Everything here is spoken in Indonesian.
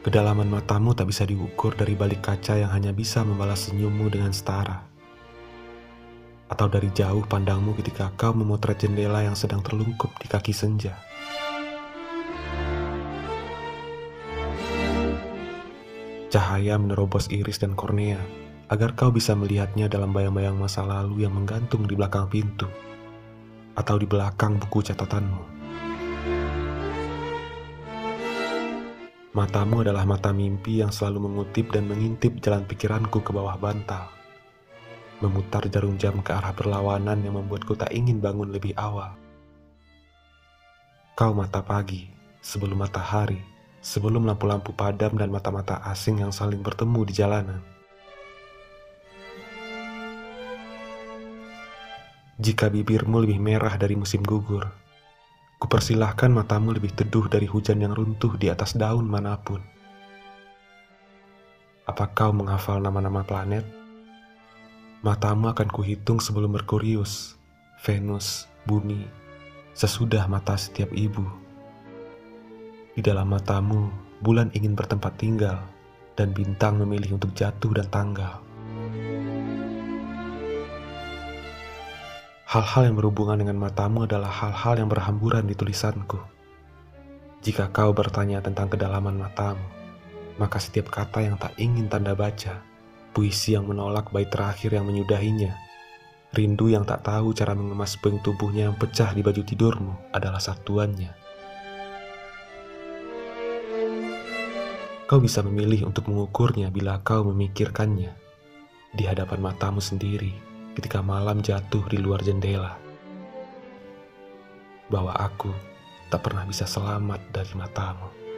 Kedalaman matamu tak bisa diukur dari balik kaca yang hanya bisa membalas senyummu dengan setara. Atau dari jauh pandangmu ketika kau memotret jendela yang sedang terlungkup di kaki senja. Cahaya menerobos iris dan kornea agar kau bisa melihatnya dalam bayang-bayang masa lalu yang menggantung di belakang pintu atau di belakang buku catatanmu. Matamu adalah mata mimpi yang selalu mengutip dan mengintip jalan pikiranku ke bawah bantal. Memutar jarum jam ke arah berlawanan yang membuatku tak ingin bangun lebih awal. Kau mata pagi, sebelum matahari, sebelum lampu-lampu padam dan mata-mata asing yang saling bertemu di jalanan. Jika bibirmu lebih merah dari musim gugur, Kupersilahkan matamu lebih teduh dari hujan yang runtuh di atas daun mana pun. Apa kau menghafal nama-nama planet? Matamu akan kuhitung sebelum Merkurius, Venus, Bumi, sesudah mata setiap ibu. Di dalam matamu, bulan ingin bertempat tinggal, dan bintang memilih untuk jatuh dan tanggal. Hal-hal yang berhubungan dengan matamu adalah hal-hal yang berhamburan di tulisanku. Jika kau bertanya tentang kedalaman matamu, maka setiap kata yang tak ingin tanda baca, puisi yang menolak bait terakhir yang menyudahinya, rindu yang tak tahu cara mengemas puing tubuhnya yang pecah di baju tidurmu adalah satuannya. Kau bisa memilih untuk mengukurnya bila kau memikirkannya di hadapan matamu sendiri ketika malam jatuh di luar jendela. Bahwa aku tak pernah bisa selamat dari matamu.